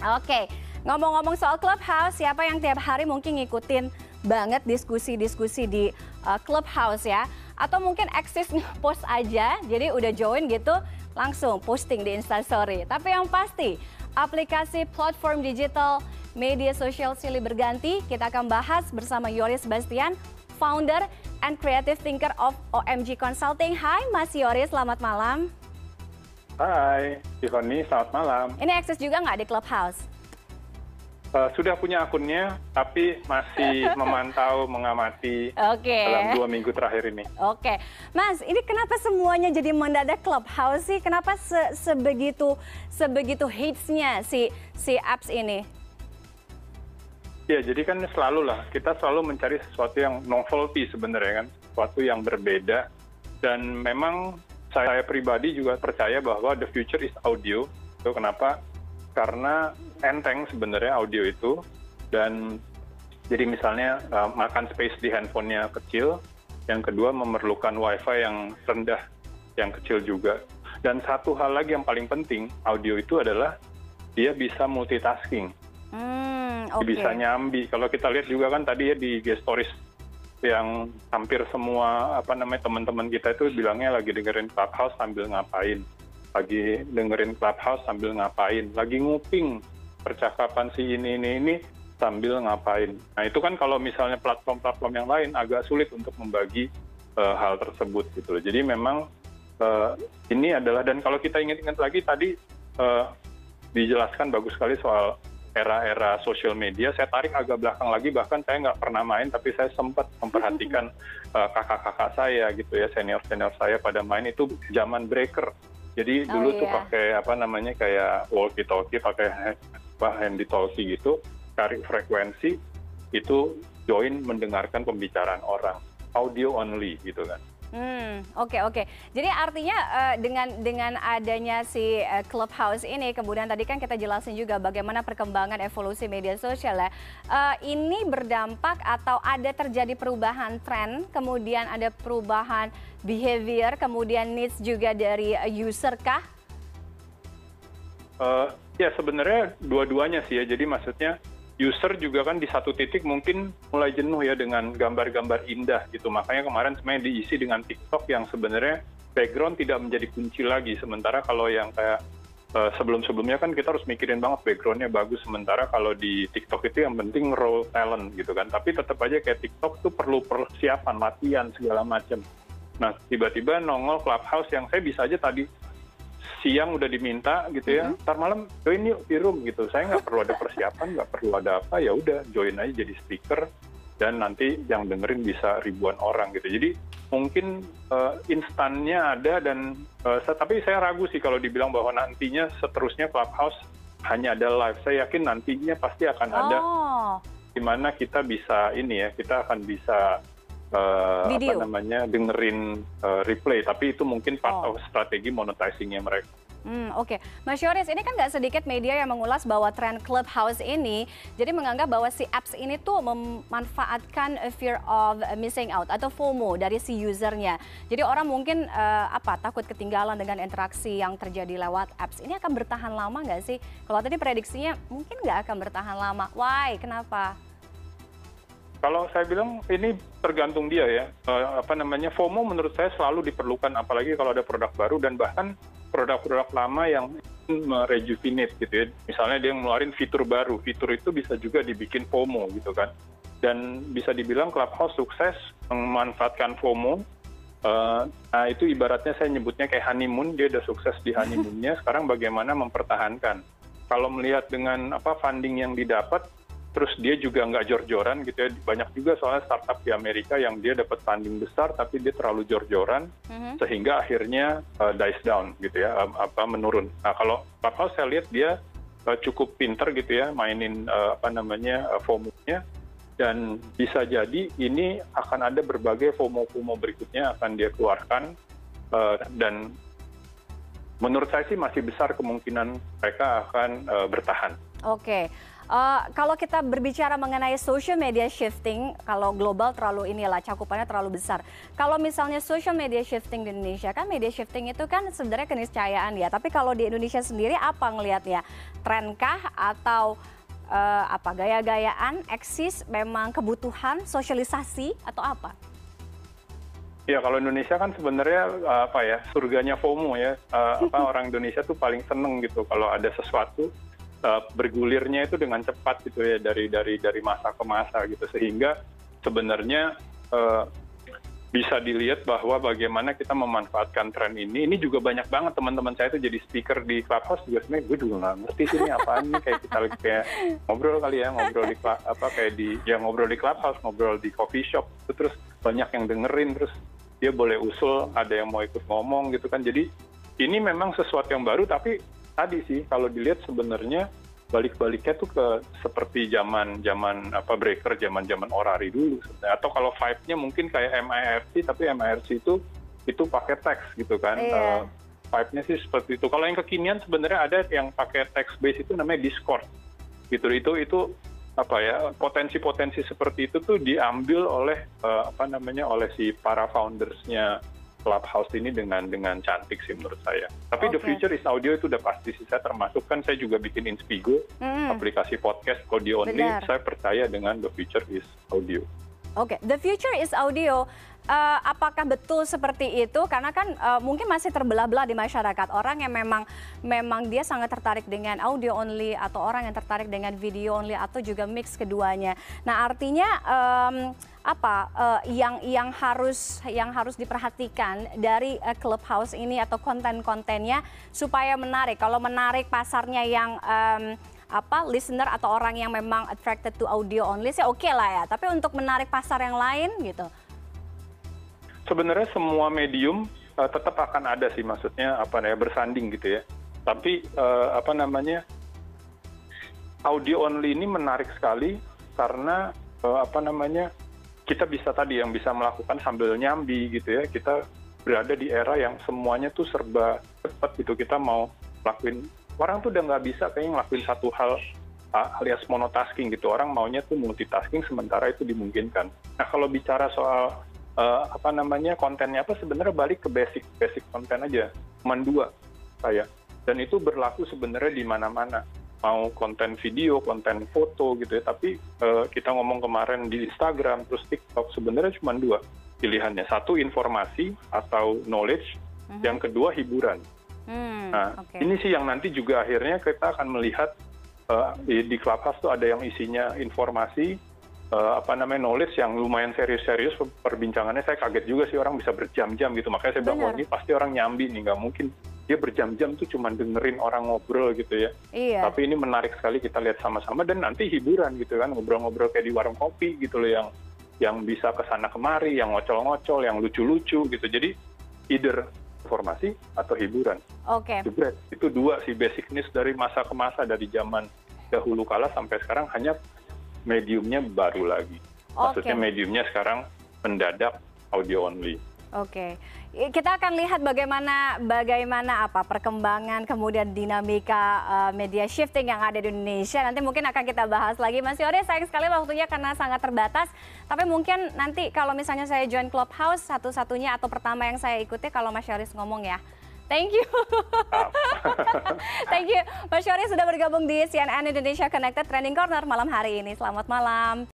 Oke, ngomong-ngomong soal Clubhouse, siapa yang tiap hari mungkin ngikutin banget diskusi-diskusi di uh, Clubhouse ya? Atau mungkin eksis post aja, jadi udah join gitu, langsung posting di Instastory. Tapi yang pasti, aplikasi platform digital media sosial silih berganti, kita akan bahas bersama Yoris Bastian, founder and creative thinker of OMG Consulting. Hai Mas Yoris, selamat malam. Hai, Tiffany, selamat malam. Ini akses juga nggak di Clubhouse? Uh, sudah punya akunnya, tapi masih memantau, mengamati okay. dalam dua minggu terakhir ini. Oke, okay. Mas, ini kenapa semuanya jadi mendadak Clubhouse sih? Kenapa se sebegitu sebegitu hitsnya si si apps ini? Ya, jadi kan selalu lah, kita selalu mencari sesuatu yang novelty sebenarnya kan, sesuatu yang berbeda. Dan memang saya pribadi juga percaya bahwa the future is audio. Itu kenapa? Karena enteng sebenarnya audio itu. Dan jadi misalnya uh, makan space di handphonenya kecil, yang kedua memerlukan wifi yang rendah, yang kecil juga. Dan satu hal lagi yang paling penting, audio itu adalah dia bisa multitasking. Hmm okay. bisa nyambi kalau kita lihat juga kan tadi ya di gestoris yang hampir semua apa namanya teman-teman kita itu bilangnya lagi dengerin clubhouse sambil ngapain. Lagi dengerin clubhouse sambil ngapain. Lagi nguping percakapan si ini ini ini sambil ngapain. Nah itu kan kalau misalnya platform-platform yang lain agak sulit untuk membagi uh, hal tersebut gitu loh. Jadi memang uh, ini adalah dan kalau kita ingat-ingat lagi tadi uh, dijelaskan bagus sekali soal era era sosial media saya tarik agak belakang lagi bahkan saya nggak pernah main tapi saya sempat memperhatikan uh, kakak-kakak saya gitu ya senior senior saya pada main. Itu zaman breaker. Jadi oh, dulu tuh iya. pakai apa namanya kayak walkie talkie pakai handy talkie gitu cari frekuensi itu join mendengarkan pembicaraan orang audio only gitu kan oke oke. Jadi artinya uh, dengan dengan adanya si uh, Clubhouse ini, kemudian tadi kan kita jelasin juga bagaimana perkembangan evolusi media sosial ya. Uh, ini berdampak atau ada terjadi perubahan tren, kemudian ada perubahan behavior, kemudian needs juga dari user kah? Ya sebenarnya dua-duanya sih ya. Jadi maksudnya user juga kan di satu titik mungkin mulai jenuh ya dengan gambar-gambar indah gitu. Makanya kemarin sebenarnya diisi dengan TikTok yang sebenarnya background tidak menjadi kunci lagi. Sementara kalau yang kayak uh, sebelum-sebelumnya kan kita harus mikirin banget backgroundnya bagus. Sementara kalau di TikTok itu yang penting raw talent gitu kan. Tapi tetap aja kayak TikTok tuh perlu persiapan, latihan segala macam. Nah tiba-tiba nongol Clubhouse yang saya bisa aja tadi siang udah diminta gitu ya mm-hmm. ntar malam join yuk di room gitu saya nggak perlu ada persiapan nggak perlu ada apa ya udah join aja jadi speaker dan nanti yang dengerin bisa ribuan orang gitu jadi mungkin uh, instannya ada dan uh, tapi saya ragu sih kalau dibilang bahwa nantinya seterusnya clubhouse hanya ada live saya yakin nantinya pasti akan ada oh. di mana kita bisa ini ya kita akan bisa apa namanya dengerin uh, replay tapi itu mungkin part oh. of strategi monetizingnya mereka. Hmm, Oke, okay. Mas Yoris, ini kan nggak sedikit media yang mengulas bahwa tren Clubhouse ini, jadi menganggap bahwa si apps ini tuh memanfaatkan fear of missing out atau FOMO dari si usernya. Jadi orang mungkin uh, apa takut ketinggalan dengan interaksi yang terjadi lewat apps. Ini akan bertahan lama nggak sih? Kalau tadi prediksinya mungkin nggak akan bertahan lama. Why? Kenapa? Kalau saya bilang ini tergantung dia ya. Uh, apa namanya FOMO menurut saya selalu diperlukan apalagi kalau ada produk baru dan bahkan produk-produk lama yang merejuvenate gitu ya. Misalnya dia ngeluarin fitur baru fitur itu bisa juga dibikin FOMO gitu kan. Dan bisa dibilang Clubhouse sukses memanfaatkan FOMO. Uh, nah itu ibaratnya saya nyebutnya kayak honeymoon dia udah sukses di honeymoonnya. Sekarang bagaimana mempertahankan? Kalau melihat dengan apa funding yang didapat terus dia juga nggak jor-joran gitu ya banyak juga soalnya startup di Amerika yang dia dapat funding besar tapi dia terlalu jor-joran mm-hmm. sehingga akhirnya uh, dies down gitu ya um, apa menurun nah kalau Clubhouse saya lihat dia uh, cukup pinter gitu ya mainin uh, apa namanya uh, FOMO-nya dan bisa jadi ini akan ada berbagai FOMO-FOMO berikutnya akan dia keluarkan uh, dan menurut saya sih masih besar kemungkinan mereka akan uh, bertahan. Oke. Uh, kalau kita berbicara mengenai social media shifting, kalau global terlalu inilah cakupannya terlalu besar. Kalau misalnya social media shifting di Indonesia kan media shifting itu kan sebenarnya keniscayaan ya. Tapi kalau di Indonesia sendiri apa ngelihatnya? Trenkah atau uh, apa gaya-gayaan, eksis, memang kebutuhan, sosialisasi atau apa? Ya kalau Indonesia kan sebenarnya uh, apa ya surganya FOMO ya uh, apa orang Indonesia tuh paling seneng gitu kalau ada sesuatu bergulirnya itu dengan cepat gitu ya dari dari dari masa ke masa gitu. Sehingga sebenarnya uh, bisa dilihat bahwa bagaimana kita memanfaatkan tren ini. Ini juga banyak banget teman-teman saya itu jadi speaker di clubhouse juga. Sebenarnya gue juga nggak ngerti sih ini apaan nih. Kayak kita kayak ngobrol kali ya ngobrol di apa kayak di ya ngobrol di clubhouse ngobrol di coffee shop itu terus banyak yang dengerin terus dia boleh usul ada yang mau ikut ngomong gitu kan. Jadi ini memang sesuatu yang baru tapi tadi sih kalau dilihat sebenarnya balik-baliknya tuh ke seperti zaman zaman apa breaker zaman zaman orari dulu sebenarnya. atau kalau vibe-nya mungkin kayak MIRC tapi MIRC itu itu pakai teks gitu kan iya. uh, vibe-nya sih seperti itu kalau yang kekinian sebenarnya ada yang pakai teks base itu namanya Discord gitu itu itu apa ya potensi-potensi seperti itu tuh diambil oleh uh, apa namanya oleh si para foundersnya Clubhouse ini dengan dengan cantik sih menurut saya. Tapi okay. the future is audio itu udah pasti sih saya termasuk kan saya juga bikin Inspigo mm. aplikasi podcast audio only. Benar. Saya percaya dengan the future is audio. Oke, okay. the future is audio uh, apakah betul seperti itu? Karena kan uh, mungkin masih terbelah-belah di masyarakat orang yang memang memang dia sangat tertarik dengan audio only atau orang yang tertarik dengan video only atau juga mix keduanya. Nah artinya um, apa uh, yang yang harus yang harus diperhatikan dari uh, clubhouse ini atau konten-kontennya supaya menarik. Kalau menarik pasarnya yang um, apa listener atau orang yang memang attracted to audio only sih oke okay lah ya. Tapi untuk menarik pasar yang lain gitu? Sebenarnya semua medium uh, tetap akan ada sih maksudnya apa ya bersanding gitu ya. Tapi uh, apa namanya audio only ini menarik sekali karena uh, apa namanya kita bisa tadi yang bisa melakukan sambil nyambi gitu ya. Kita berada di era yang semuanya tuh serba cepat gitu. Kita mau lakuin orang tuh udah nggak bisa kayaknya ngelakuin satu hal alias monotasking gitu. Orang maunya tuh multitasking sementara itu dimungkinkan. Nah kalau bicara soal uh, apa namanya kontennya apa sebenarnya balik ke basic basic konten aja. Cuma dua saya dan itu berlaku sebenarnya di mana-mana. Mau konten video konten foto gitu ya. Tapi uh, kita ngomong kemarin di Instagram terus TikTok sebenarnya cuma dua pilihannya. Satu informasi atau knowledge. Uh -huh. yang kedua hiburan nah okay. ini sih yang nanti juga akhirnya kita akan melihat uh, di, clubhouse tuh ada yang isinya informasi uh, apa namanya knowledge yang lumayan serius-serius perbincangannya saya kaget juga sih orang bisa berjam-jam gitu makanya saya bilang oh ini pasti orang nyambi nih nggak mungkin dia berjam-jam tuh cuma dengerin orang ngobrol gitu ya. Iya. Tapi ini menarik sekali kita lihat sama-sama dan nanti hiburan gitu kan ngobrol-ngobrol kayak di warung kopi gitu loh yang yang bisa ke sana kemari, yang ngocol-ngocol, yang lucu-lucu gitu. Jadi either informasi atau hiburan. Oke. Okay. Itu dua sih basic news dari masa ke masa dari zaman dahulu kala sampai sekarang hanya mediumnya baru lagi. Maksudnya mediumnya sekarang mendadak audio only. Oke, okay. kita akan lihat bagaimana bagaimana apa perkembangan kemudian dinamika uh, media shifting yang ada di Indonesia. Nanti mungkin akan kita bahas lagi. Mas Yori, sayang sekali waktunya karena sangat terbatas. Tapi mungkin nanti kalau misalnya saya join Clubhouse satu-satunya atau pertama yang saya ikuti kalau Mas Yoris ngomong ya. Thank you. Thank you. Mas Syori sudah bergabung di CNN Indonesia Connected Trending Corner malam hari ini. Selamat malam.